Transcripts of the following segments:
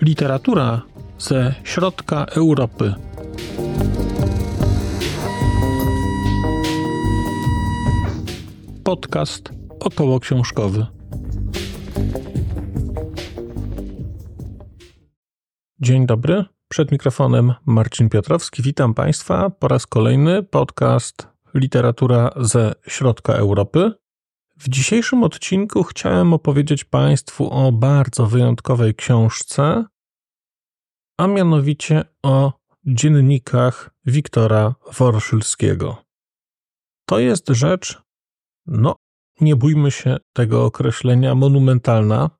Literatura ze środka Europy. Podcast około książkowy. Dzień dobry. Przed mikrofonem Marcin Piotrowski. Witam Państwa po raz kolejny. Podcast Literatura ze środka Europy. W dzisiejszym odcinku chciałem opowiedzieć Państwu o bardzo wyjątkowej książce, a mianowicie o dziennikach Wiktora Worszylskiego. To jest rzecz, no, nie bójmy się tego określenia, monumentalna,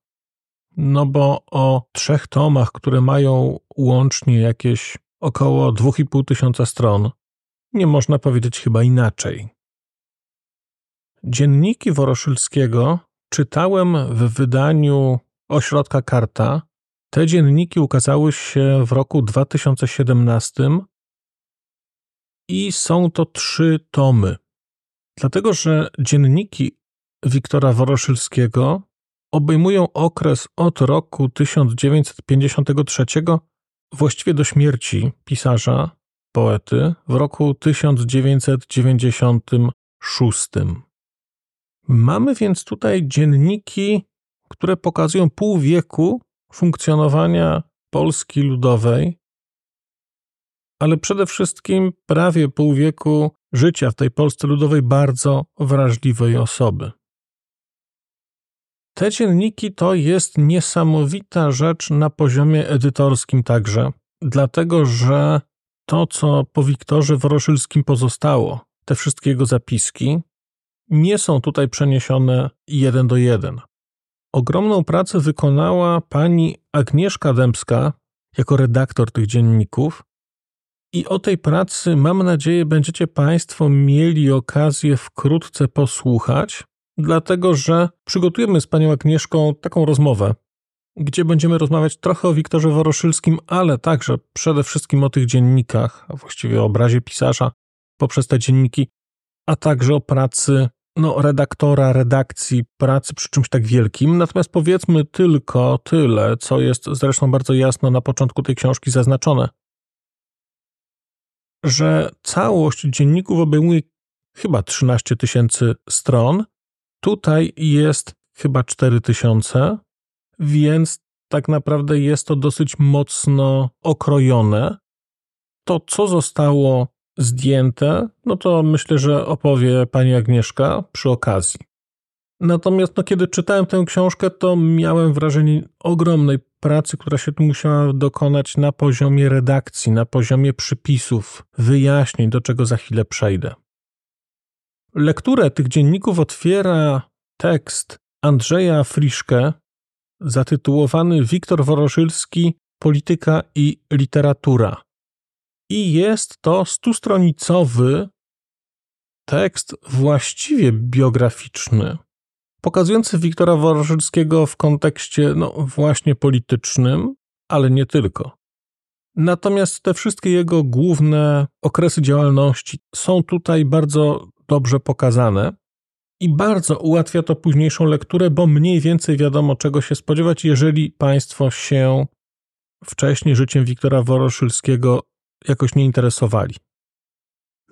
no bo o trzech tomach, które mają łącznie jakieś około 2,5 tysiąca stron, nie można powiedzieć chyba inaczej. Dzienniki Woroszylskiego czytałem w wydaniu Ośrodka Karta. Te dzienniki ukazały się w roku 2017 i są to trzy tomy. Dlatego, że dzienniki Wiktora Woroszylskiego obejmują okres od roku 1953 właściwie do śmierci pisarza, poety w roku 1996. Mamy więc tutaj dzienniki, które pokazują pół wieku funkcjonowania Polski Ludowej, ale przede wszystkim prawie pół wieku życia w tej Polsce Ludowej bardzo wrażliwej osoby. Te dzienniki to jest niesamowita rzecz na poziomie edytorskim także, dlatego że to, co po Wiktorze Woroszylskim pozostało, te wszystkie jego zapiski, nie są tutaj przeniesione jeden do jeden. Ogromną pracę wykonała pani Agnieszka Dębska jako redaktor tych dzienników. I o tej pracy, mam nadzieję, będziecie Państwo mieli okazję wkrótce posłuchać, dlatego że przygotujemy z panią Agnieszką taką rozmowę, gdzie będziemy rozmawiać trochę o Wiktorze Woroszylskim, ale także przede wszystkim o tych dziennikach, a właściwie o obrazie pisarza poprzez te dzienniki, a także o pracy no, redaktora, redakcji, pracy przy czymś tak wielkim. Natomiast powiedzmy tylko tyle, co jest zresztą bardzo jasno na początku tej książki zaznaczone, że całość dzienników obejmuje chyba 13 tysięcy stron. Tutaj jest chyba 4 tysiące, więc tak naprawdę jest to dosyć mocno okrojone. To, co zostało zdjęte, no to myślę, że opowie pani Agnieszka przy okazji. Natomiast no, kiedy czytałem tę książkę, to miałem wrażenie ogromnej pracy, która się tu musiała dokonać na poziomie redakcji, na poziomie przypisów, wyjaśnień, do czego za chwilę przejdę. Lekturę tych dzienników otwiera tekst Andrzeja Friszke zatytułowany Wiktor Woroszylski Polityka i literatura. I jest to stustronicowy tekst właściwie biograficzny, pokazujący Wiktora Woroszylskiego w kontekście, no właśnie politycznym, ale nie tylko. Natomiast te wszystkie jego główne okresy działalności są tutaj bardzo dobrze pokazane i bardzo ułatwia to późniejszą lekturę, bo mniej więcej wiadomo, czego się spodziewać, jeżeli Państwo się wcześniej życiem Wiktora Woroszylskiego jakoś nie interesowali.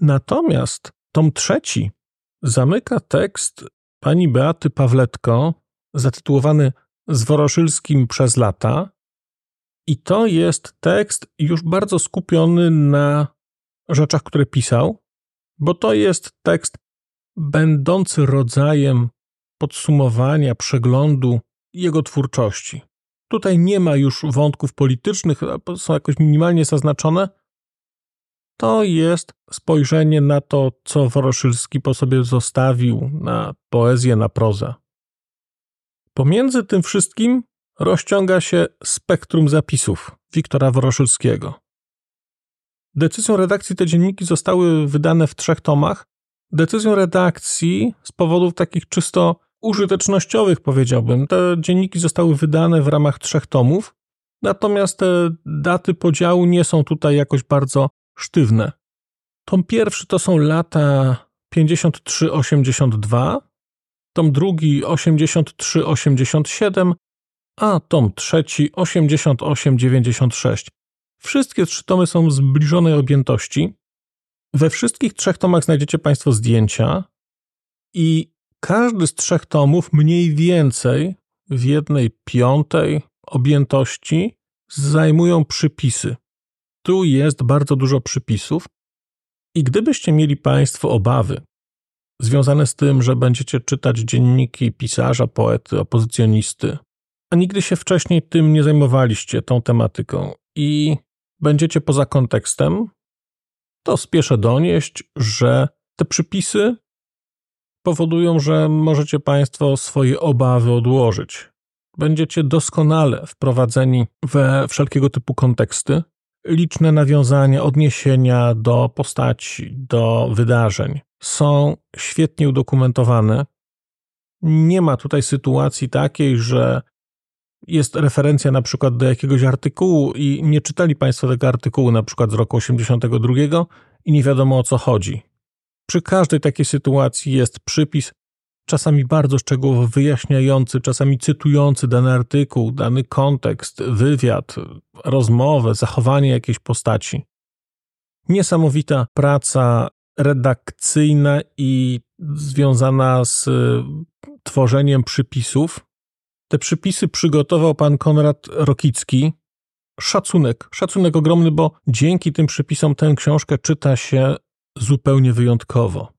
Natomiast tom trzeci zamyka tekst pani Beaty Pawletko, zatytułowany Zworoszylskim przez lata. I to jest tekst już bardzo skupiony na rzeczach, które pisał, bo to jest tekst będący rodzajem podsumowania, przeglądu jego twórczości. Tutaj nie ma już wątków politycznych, są jakoś minimalnie zaznaczone, to jest spojrzenie na to, co Woroszylski po sobie zostawił, na poezję, na prozę. Pomiędzy tym wszystkim rozciąga się spektrum zapisów Wiktora Woroszylskiego. Decyzją redakcji te dzienniki zostały wydane w trzech tomach. Decyzją redakcji z powodów takich czysto użytecznościowych, powiedziałbym. Te dzienniki zostały wydane w ramach trzech tomów, natomiast te daty podziału nie są tutaj jakoś bardzo sztywne. Tom pierwszy to są lata 5382, tom drugi 8387, a tom trzeci 8896. Wszystkie trzy tomy są zbliżonej objętości. We wszystkich trzech tomach znajdziecie Państwo zdjęcia i każdy z trzech tomów mniej więcej w jednej piątej objętości zajmują przypisy. Tu jest bardzo dużo przypisów i gdybyście mieli Państwo obawy związane z tym, że będziecie czytać dzienniki pisarza, poety, opozycjonisty, a nigdy się wcześniej tym nie zajmowaliście, tą tematyką i będziecie poza kontekstem, to spieszę donieść, że te przypisy powodują, że możecie Państwo swoje obawy odłożyć. Będziecie doskonale wprowadzeni we wszelkiego typu konteksty, liczne nawiązania, odniesienia do postaci, do wydarzeń są świetnie udokumentowane. Nie ma tutaj sytuacji takiej, że jest referencja na przykład do jakiegoś artykułu i nie czytali Państwo tego artykułu na przykład z roku 82 i nie wiadomo o co chodzi. Przy każdej takiej sytuacji jest przypis, czasami bardzo szczegółowo wyjaśniający, czasami cytujący dany artykuł, dany kontekst, wywiad, rozmowę, zachowanie jakiejś postaci. Niesamowita praca redakcyjna i związana z tworzeniem przypisów. Te przypisy przygotował pan Konrad Rokicki. Szacunek, szacunek ogromny, bo dzięki tym przypisom tę książkę czyta się zupełnie wyjątkowo.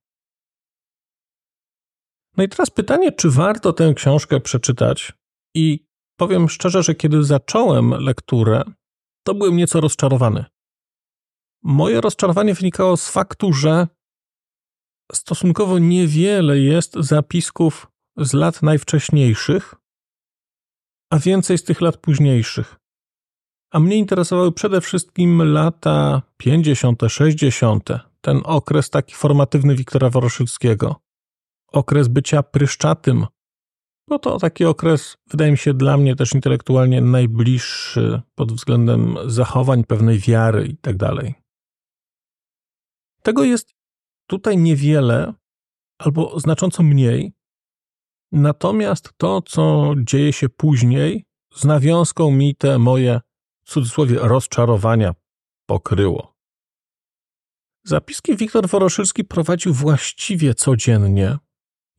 No i teraz pytanie, czy warto tę książkę przeczytać? I powiem szczerze, że kiedy zacząłem lekturę, to byłem nieco rozczarowany. Moje rozczarowanie wynikało z faktu, że stosunkowo niewiele jest zapisków z lat najwcześniejszych, a więcej z tych lat późniejszych. A mnie interesowały przede wszystkim lata 50., 60., ten okres taki formatywny Wiktora Woroszyckiego. Okres bycia pryszczatym. No to taki okres, wydaje mi się, dla mnie też intelektualnie najbliższy pod względem zachowań, pewnej wiary i tak dalej. Tego jest tutaj niewiele, albo znacząco mniej. Natomiast to, co dzieje się później, z nawiązką mi te moje, w cudzysłowie, rozczarowania pokryło. Zapiski Wiktor Woroszylski prowadził właściwie codziennie.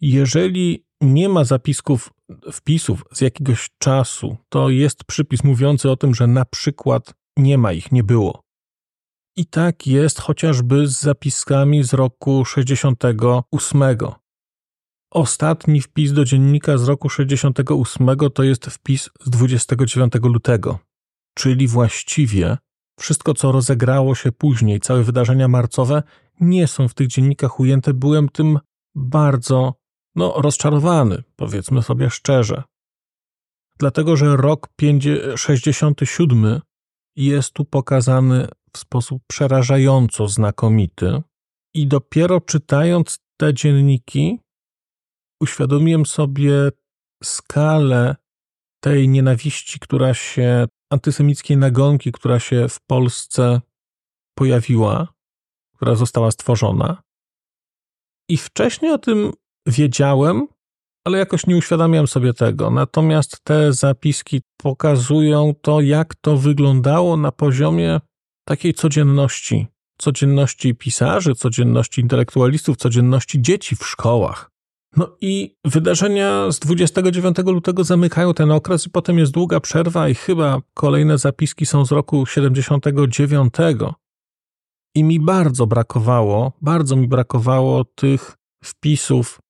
Jeżeli nie ma zapisków, wpisów z jakiegoś czasu, to jest przypis mówiący o tym, że na przykład nie ma ich, nie było. I tak jest chociażby z zapiskami z roku 68. Ostatni wpis do dziennika z roku 68 to jest wpis z 29 lutego, czyli właściwie wszystko, co rozegrało się później, całe wydarzenia marcowe, nie są w tych dziennikach ujęte. Byłem tym bardzo, no, rozczarowany, powiedzmy sobie szczerze. Dlatego, że rok 67 jest tu pokazany w sposób przerażająco znakomity, i dopiero czytając te dzienniki, uświadomiłem sobie skalę tej nienawiści, która się antysemickiej nagonki, która się w Polsce pojawiła, która została stworzona. I wcześniej o tym wiedziałem, ale jakoś nie uświadamiam sobie tego. Natomiast te zapiski pokazują to, jak to wyglądało na poziomie takiej codzienności. Codzienności pisarzy, codzienności intelektualistów, codzienności dzieci w szkołach. No i wydarzenia z 29 lutego zamykają ten okres i potem jest długa przerwa i chyba kolejne zapiski są z roku 79. I mi bardzo brakowało, bardzo mi brakowało tych wpisów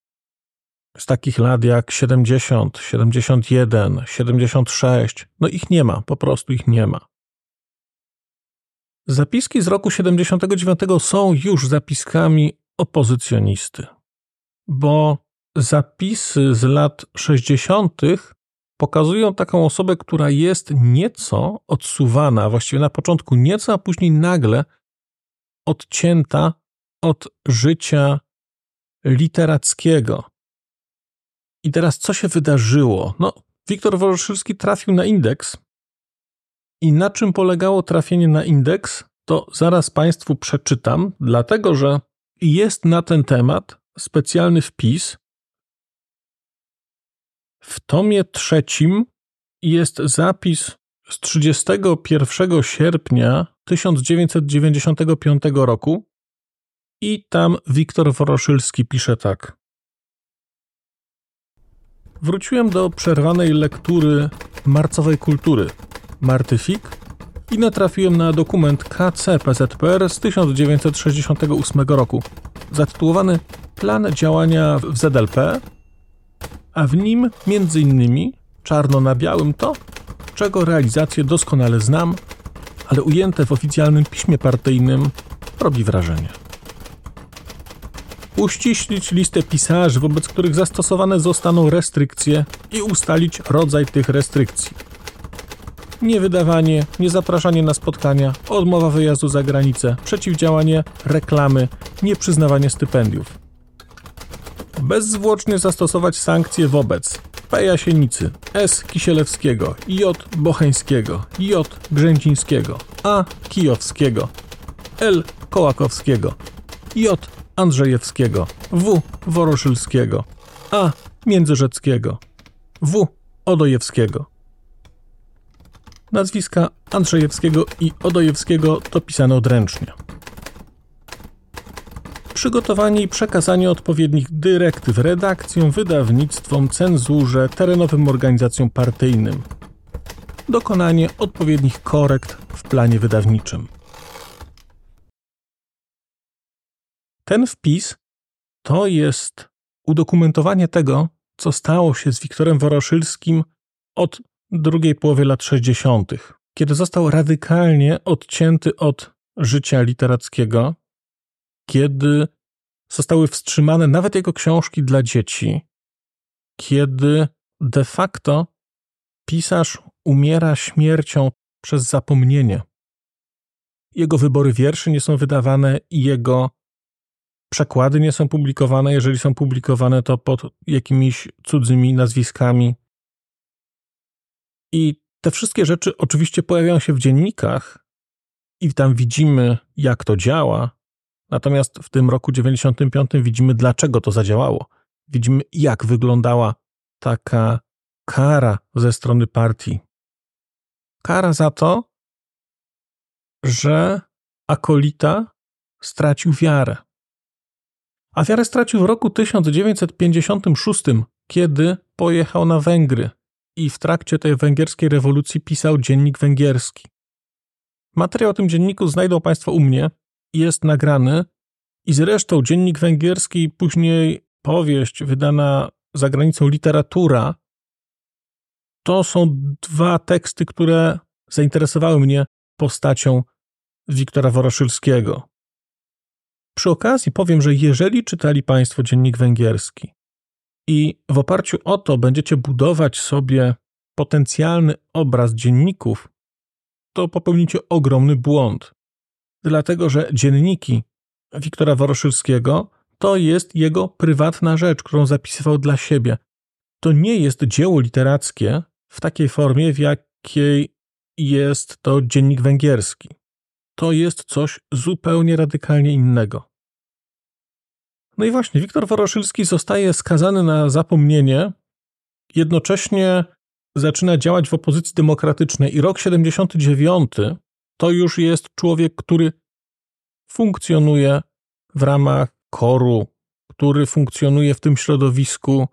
z takich lat jak 70, 71, 76. No ich nie ma, po prostu ich nie ma. Zapiski z roku 79 są już zapiskami opozycjonisty, bo zapisy z lat 60. pokazują taką osobę, która jest nieco odsuwana, właściwie na początku nieco, a później nagle odcięta od życia literackiego. I teraz co się wydarzyło? No, Wiktor Woroszylski trafił na indeks. I na czym polegało trafienie na indeks, to zaraz Państwu przeczytam, dlatego że jest na ten temat specjalny wpis. W tomie trzecim jest zapis z 31 sierpnia 1995 roku i tam Wiktor Woroszylski pisze tak. Wróciłem do przerwanej lektury marcowej kultury. Marty Fik i natrafiłem na dokument KC PZPR z 1968 roku, zatytułowany Plan działania w ZLP, a w nim innymi czarno na białym to, czego realizację doskonale znam, ale ujęte w oficjalnym piśmie partyjnym robi wrażenie. Uściślić listę pisarzy, wobec których zastosowane zostaną restrykcje i ustalić rodzaj tych restrykcji. Niewydawanie, niezapraszanie na spotkania, odmowa wyjazdu za granicę, przeciwdziałanie reklamy, nieprzyznawanie stypendiów. Bezzwłocznie zastosować sankcje wobec P. Jasienicy, S. Kisielewskiego, J. Bocheńskiego, J. Grzęcińskiego, A. Kijowskiego, L. Kołakowskiego, J. Andrzejewskiego, W. Woroszylskiego, A. Międzyrzeckiego, W. Odojewskiego. Nazwiska Andrzejewskiego i Odojewskiego to pisane odręcznie przygotowanie i przekazanie odpowiednich dyrektyw redakcjom, wydawnictwom, cenzurze, terenowym organizacjom partyjnym. Dokonanie odpowiednich korekt w planie wydawniczym. Ten wpis to jest udokumentowanie tego, co stało się z Wiktorem Woroszylskim od drugiej połowy lat 60., kiedy został radykalnie odcięty od życia literackiego, kiedy zostały wstrzymane nawet jego książki dla dzieci, kiedy de facto pisarz umiera śmiercią przez zapomnienie. Jego wybory wierszy nie są wydawane i jego przekłady nie są publikowane. Jeżeli są publikowane, to pod jakimiś cudzymi nazwiskami. I te wszystkie rzeczy oczywiście pojawiają się w dziennikach, i tam widzimy, jak to działa, Natomiast w tym roku 95 widzimy, dlaczego to zadziałało. Widzimy, jak wyglądała taka kara ze strony partii. Kara za to, że akolita stracił wiarę. A wiarę stracił w roku 1956, kiedy pojechał na Węgry i w trakcie tej węgierskiej rewolucji pisał dziennik węgierski. Materiał o tym dzienniku znajdą Państwo u mnie jest nagrany i zresztą dziennik węgierski, później powieść wydana za granicą literatura, to są dwa teksty, które zainteresowały mnie postacią Wiktora Woroszylskiego. Przy okazji powiem, że jeżeli czytali Państwo dziennik węgierski i w oparciu o to będziecie budować sobie potencjalny obraz dzienników, to popełnicie ogromny błąd dlatego że dzienniki Wiktora Woroszylskiego to jest jego prywatna rzecz, którą zapisywał dla siebie. To nie jest dzieło literackie w takiej formie, w jakiej jest to dziennik węgierski. To jest coś zupełnie radykalnie innego. No i właśnie, Wiktor Woroszylski zostaje skazany na zapomnienie, jednocześnie zaczyna działać w opozycji demokratycznej i rok 79 to już jest człowiek, który funkcjonuje w ramach koru, który funkcjonuje w tym środowisku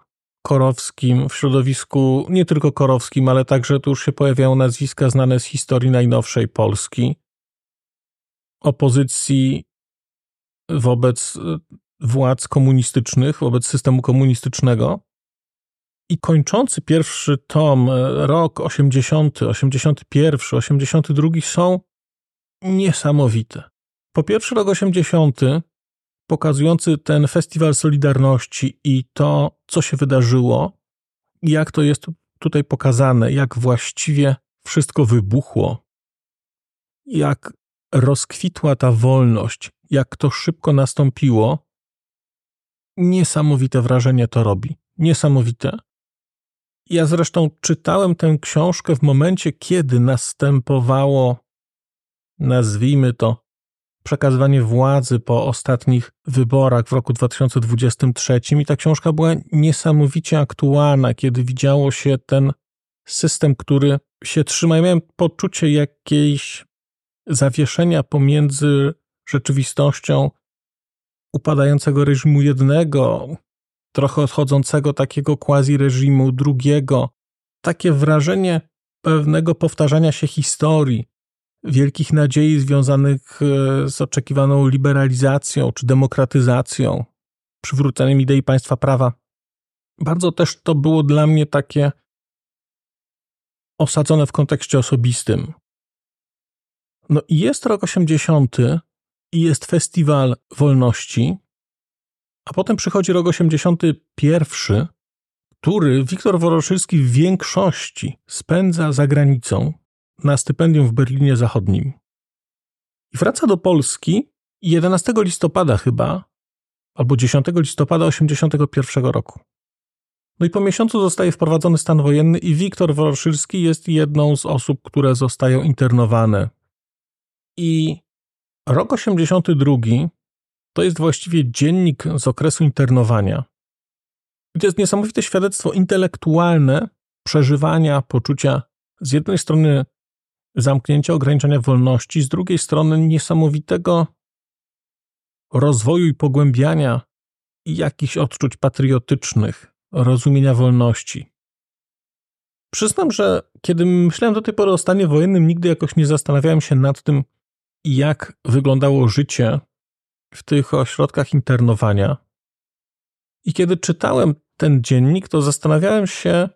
korowskim, w środowisku nie tylko korowskim, ale także tu już się pojawiają nazwiska znane z historii najnowszej Polski, opozycji wobec e, władz komunistycznych, wobec systemu komunistycznego. I kończący pierwszy tom, e, rok 80, 81, 82 są niesamowite. Po pierwsze, rok 80, pokazujący ten festiwal Solidarności i to, co się wydarzyło, jak to jest tutaj pokazane, jak właściwie wszystko wybuchło, jak rozkwitła ta wolność, jak to szybko nastąpiło. Niesamowite wrażenie to robi. Niesamowite. Ja zresztą czytałem tę książkę w momencie, kiedy następowało nazwijmy to, przekazywanie władzy po ostatnich wyborach w roku 2023 i ta książka była niesamowicie aktualna, kiedy widziało się ten system, który się trzyma. Ja miałem poczucie jakiejś zawieszenia pomiędzy rzeczywistością upadającego reżimu jednego, trochę odchodzącego takiego quasi reżimu drugiego. Takie wrażenie pewnego powtarzania się historii, wielkich nadziei związanych e, z oczekiwaną liberalizacją czy demokratyzacją, przywróceniem idei państwa prawa. Bardzo też to było dla mnie takie osadzone w kontekście osobistym. No i jest rok 80 i jest festiwal wolności, a potem przychodzi rok 81, który Wiktor Woroszylski w większości spędza za granicą na stypendium w Berlinie Zachodnim. I wraca do Polski 11 listopada chyba, albo 10 listopada 81 roku. No i po miesiącu zostaje wprowadzony stan wojenny i Wiktor Woroszylski jest jedną z osób, które zostają internowane. I rok 82 to jest właściwie dziennik z okresu internowania. I to jest niesamowite świadectwo intelektualne przeżywania poczucia z jednej strony zamknięcia, ograniczenia wolności, z drugiej strony niesamowitego rozwoju i pogłębiania jakichś odczuć patriotycznych, rozumienia wolności. Przyznam, że kiedy myślałem do tej pory o stanie wojennym, nigdy jakoś nie zastanawiałem się nad tym, jak wyglądało życie w tych ośrodkach internowania. I kiedy czytałem ten dziennik, to zastanawiałem się,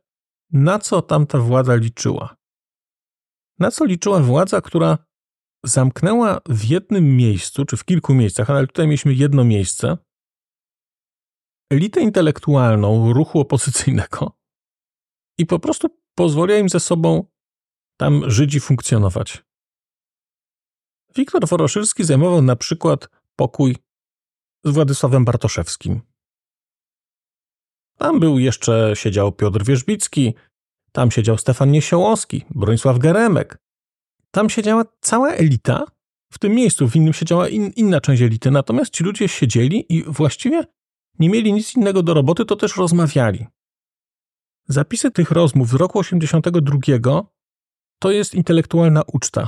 na co tamta władza liczyła. Na co liczyła władza, która zamknęła w jednym miejscu, czy w kilku miejscach, ale tutaj mieliśmy jedno miejsce, elitę intelektualną ruchu opozycyjnego i po prostu pozwoliła im ze sobą tam żyć i funkcjonować. Wiktor Woroszylski zajmował na przykład pokój z Władysławem Bartoszewskim. Tam był jeszcze, siedział Piotr Wierzbicki, tam siedział Stefan Niesiołowski, Bronisław Geremek. Tam siedziała cała elita, w tym miejscu, w innym siedziała in, inna część elity, natomiast ci ludzie siedzieli i właściwie nie mieli nic innego do roboty, to też rozmawiali. Zapisy tych rozmów z roku 82 to jest intelektualna uczta.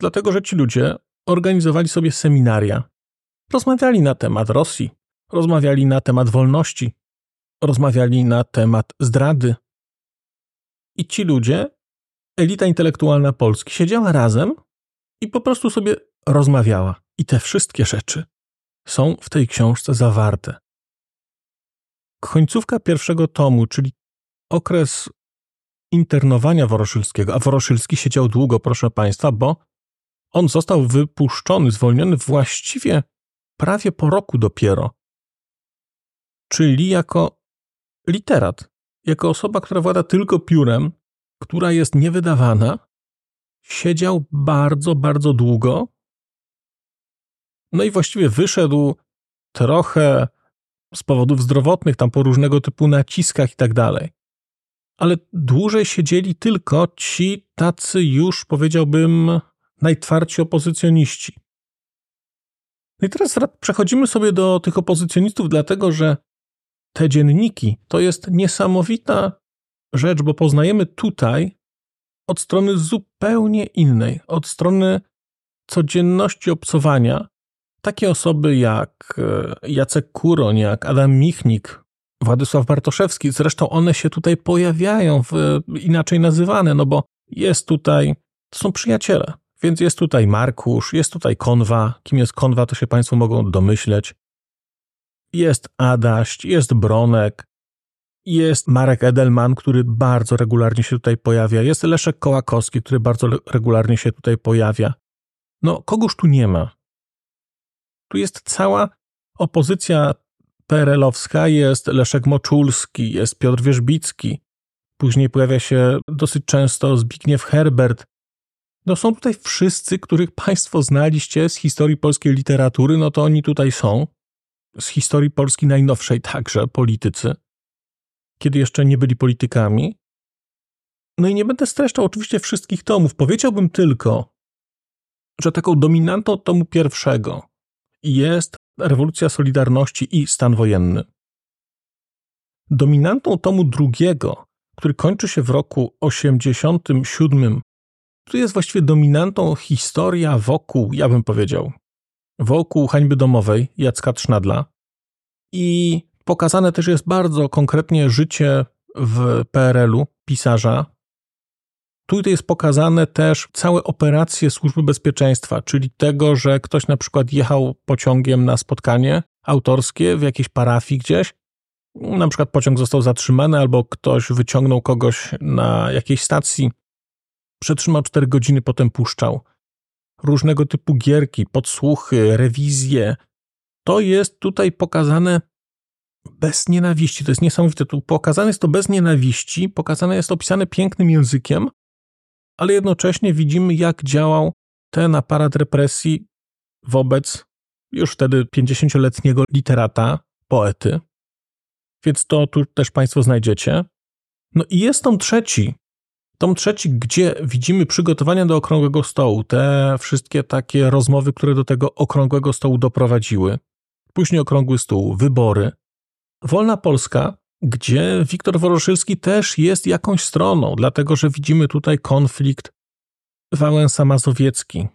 Dlatego, że ci ludzie organizowali sobie seminaria. Rozmawiali na temat Rosji, rozmawiali na temat wolności, rozmawiali na temat zdrady. I ci ludzie, elita intelektualna Polski, siedziała razem i po prostu sobie rozmawiała. I te wszystkie rzeczy są w tej książce zawarte. Końcówka pierwszego tomu, czyli okres internowania Woroszylskiego, a Woroszylski siedział długo, proszę Państwa, bo on został wypuszczony, zwolniony właściwie prawie po roku dopiero. Czyli jako literat, jako osoba, która włada tylko piórem, która jest niewydawana, siedział bardzo, bardzo długo. No i właściwie wyszedł trochę z powodów zdrowotnych, tam po różnego typu naciskach i tak dalej. Ale dłużej siedzieli tylko ci tacy już, powiedziałbym, najtwardsi opozycjoniści. No i teraz przechodzimy sobie do tych opozycjonistów, dlatego że te dzienniki to jest niesamowita rzecz, bo poznajemy tutaj od strony zupełnie innej, od strony codzienności obcowania, takie osoby jak e, Jacek Kuroń, jak Adam Michnik, Władysław Bartoszewski, zresztą one się tutaj pojawiają, w, inaczej nazywane, no bo jest tutaj, to są przyjaciele, więc jest tutaj Markusz, jest tutaj Konwa. Kim jest Konwa, to się Państwo mogą domyśleć. Jest Adaść, jest Bronek, jest Marek Edelman, który bardzo regularnie się tutaj pojawia. Jest Leszek Kołakowski, który bardzo regularnie się tutaj pojawia. No, kogoż tu nie ma? Tu jest cała opozycja PRL-owska, jest Leszek Moczulski, jest Piotr Wierzbicki. Później pojawia się dosyć często Zbigniew Herbert, no są tutaj wszyscy, których Państwo znaliście z historii polskiej literatury, no to oni tutaj są. Z historii Polski najnowszej także, politycy. Kiedy jeszcze nie byli politykami. No i nie będę streszczał oczywiście wszystkich tomów. Powiedziałbym tylko, że taką dominantą tomu pierwszego jest rewolucja Solidarności i stan wojenny. Dominantą tomu drugiego, który kończy się w roku 87, tu jest właściwie dominantą historia wokół, ja bym powiedział, wokół hańby domowej Jacka Trznadla i pokazane też jest bardzo konkretnie życie w PRL-u pisarza. Tu jest pokazane też całe operacje służby bezpieczeństwa, czyli tego, że ktoś na przykład jechał pociągiem na spotkanie autorskie w jakiejś parafii gdzieś, na przykład pociąg został zatrzymany albo ktoś wyciągnął kogoś na jakiejś stacji, przetrzymał 4 godziny, potem puszczał. Różnego typu gierki, podsłuchy, rewizje. To jest tutaj pokazane bez nienawiści. To jest niesamowite. Tu pokazane jest to bez nienawiści, pokazane jest opisane pięknym językiem, ale jednocześnie widzimy, jak działał ten aparat represji wobec już wtedy 50-letniego literata, poety. Więc to tu też Państwo znajdziecie. No i jest tom trzeci. Tom trzeci, gdzie widzimy przygotowania do okrągłego stołu, te wszystkie takie rozmowy, które do tego okrągłego stołu doprowadziły. Później okrągły stół, wybory, Wolna Polska, gdzie Wiktor Woroszylski też jest jakąś stroną, dlatego że widzimy tutaj konflikt Wałęsa-Mazowiecki.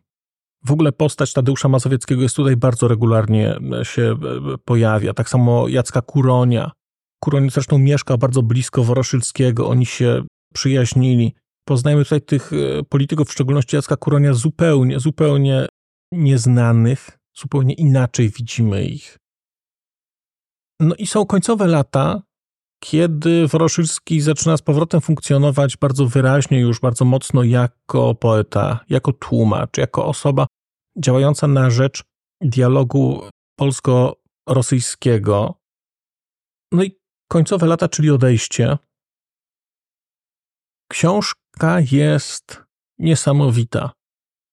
W ogóle postać Tadeusza Mazowieckiego jest tutaj bardzo regularnie e, się e, pojawia. Tak samo Jacka Kuronia. Kuroń zresztą mieszkał bardzo blisko Woroszylskiego, oni się przyjaźnili. Poznajemy tutaj tych e, polityków, w szczególności Jacka Kuronia, zupełnie, zupełnie nieznanych, zupełnie inaczej widzimy ich. No i są końcowe lata, kiedy Woroszylski zaczyna z powrotem funkcjonować bardzo wyraźnie, już bardzo mocno jako poeta, jako tłumacz, jako osoba działająca na rzecz dialogu polsko-rosyjskiego. No i końcowe lata, czyli odejście. Książka jest niesamowita.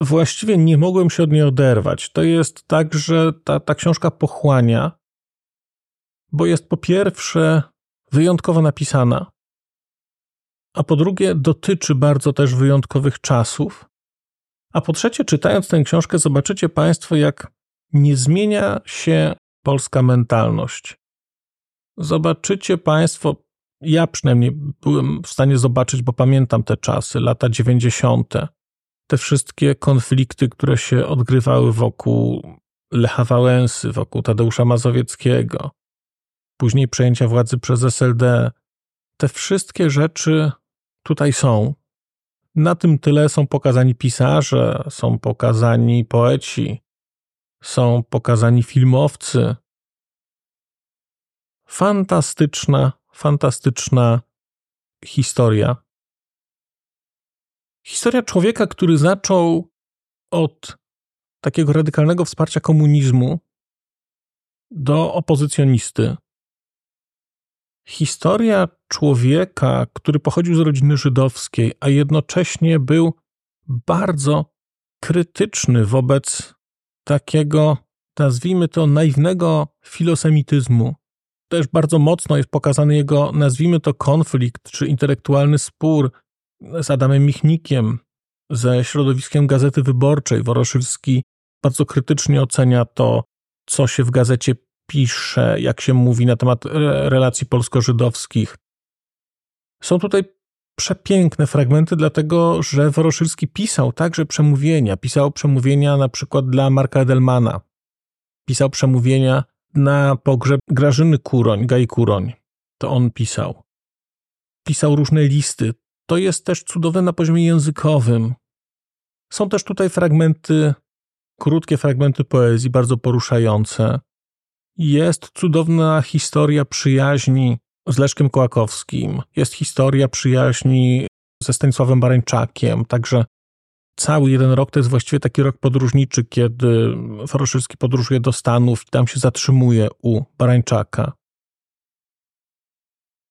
Właściwie nie mogłem się od niej oderwać. To jest tak, że ta, ta książka pochłania bo jest po pierwsze wyjątkowo napisana, a po drugie dotyczy bardzo też wyjątkowych czasów, a po trzecie, czytając tę książkę, zobaczycie Państwo, jak nie zmienia się polska mentalność. Zobaczycie Państwo, ja przynajmniej byłem w stanie zobaczyć, bo pamiętam te czasy, lata 90., te wszystkie konflikty, które się odgrywały wokół Lecha Wałęsy, wokół Tadeusza Mazowieckiego, później przejęcia władzy przez SLD. Te wszystkie rzeczy tutaj są. Na tym tyle są pokazani pisarze, są pokazani poeci, są pokazani filmowcy. Fantastyczna, fantastyczna historia. Historia człowieka, który zaczął od takiego radykalnego wsparcia komunizmu do opozycjonisty, historia człowieka, który pochodził z rodziny żydowskiej, a jednocześnie był bardzo krytyczny wobec takiego, nazwijmy to, naiwnego filosemityzmu. Też bardzo mocno jest pokazany jego, nazwijmy to, konflikt czy intelektualny spór z Adamem Michnikiem, ze środowiskiem Gazety Wyborczej. Woroszylski bardzo krytycznie ocenia to, co się w gazecie pisze, jak się mówi na temat relacji polsko-żydowskich. Są tutaj przepiękne fragmenty, dlatego że Woroszylski pisał także przemówienia. Pisał przemówienia na przykład dla Marka Edelmana. Pisał przemówienia na pogrzeb Grażyny Kuroń, Gaj Kuroń. To on pisał. Pisał różne listy. To jest też cudowne na poziomie językowym. Są też tutaj fragmenty, krótkie fragmenty poezji, bardzo poruszające. Jest cudowna historia przyjaźni z Leszkiem Kołakowskim, jest historia przyjaźni ze Stanisławem Barańczakiem, także cały jeden rok to jest właściwie taki rok podróżniczy, kiedy Foroszylski podróżuje do Stanów i tam się zatrzymuje u Barańczaka.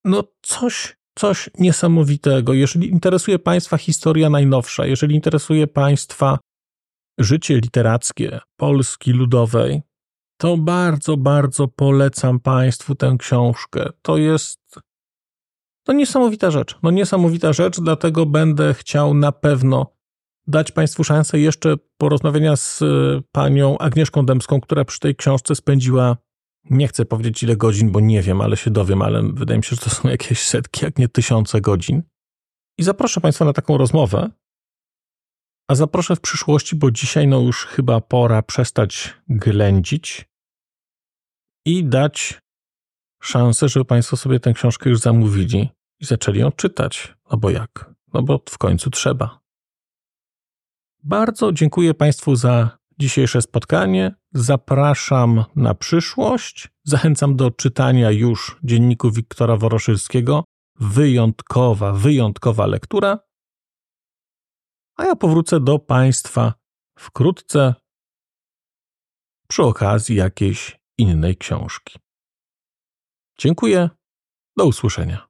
No coś, coś niesamowitego. Jeżeli interesuje Państwa historia najnowsza, jeżeli interesuje Państwa życie literackie Polski Ludowej, to bardzo, bardzo polecam Państwu tę książkę. To jest no niesamowita rzecz. No niesamowita rzecz, dlatego będę chciał na pewno dać Państwu szansę jeszcze porozmawiania z e, panią Agnieszką Dębską, która przy tej książce spędziła, nie chcę powiedzieć ile godzin, bo nie wiem, ale się dowiem, ale wydaje mi się, że to są jakieś setki, jak nie tysiące godzin. I zaproszę Państwa na taką rozmowę, a zaproszę w przyszłości, bo dzisiaj no już chyba pora przestać ględzić i dać szansę, żeby Państwo sobie tę książkę już zamówili i zaczęli ją czytać. No bo jak? No bo w końcu trzeba. Bardzo dziękuję Państwu za dzisiejsze spotkanie. Zapraszam na przyszłość. Zachęcam do czytania już dzienniku Wiktora Woroszylskiego. Wyjątkowa, wyjątkowa lektura. A ja powrócę do Państwa wkrótce przy okazji jakiejś innej książki. Dziękuję. Do usłyszenia.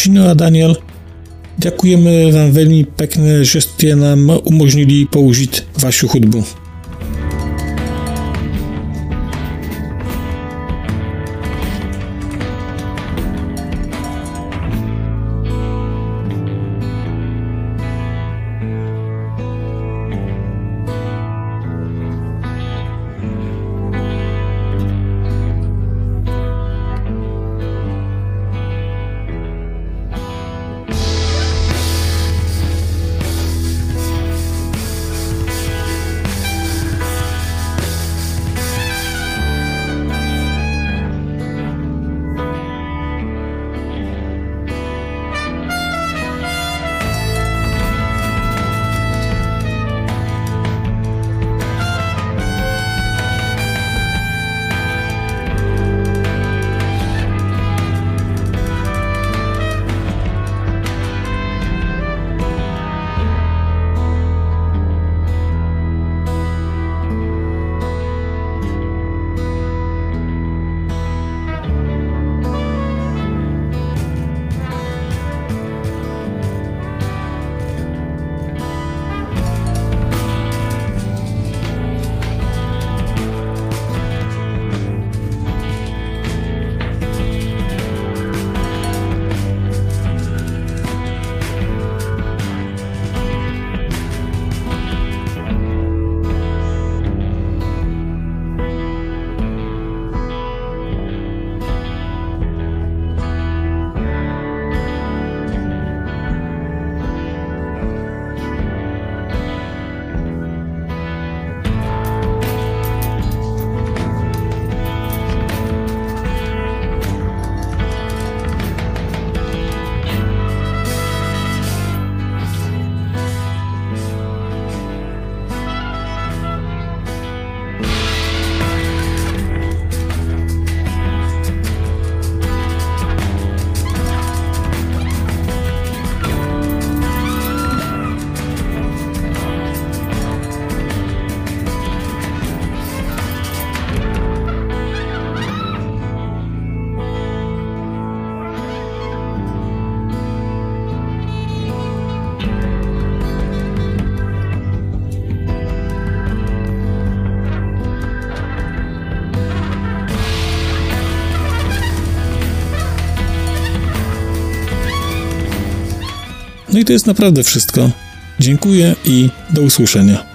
Sinu a Daniel, ďakujeme vám veľmi pekne, že ste nám umožnili použiť vašu hudbu. To jest naprawdę wszystko. Dziękuję i do usłyszenia.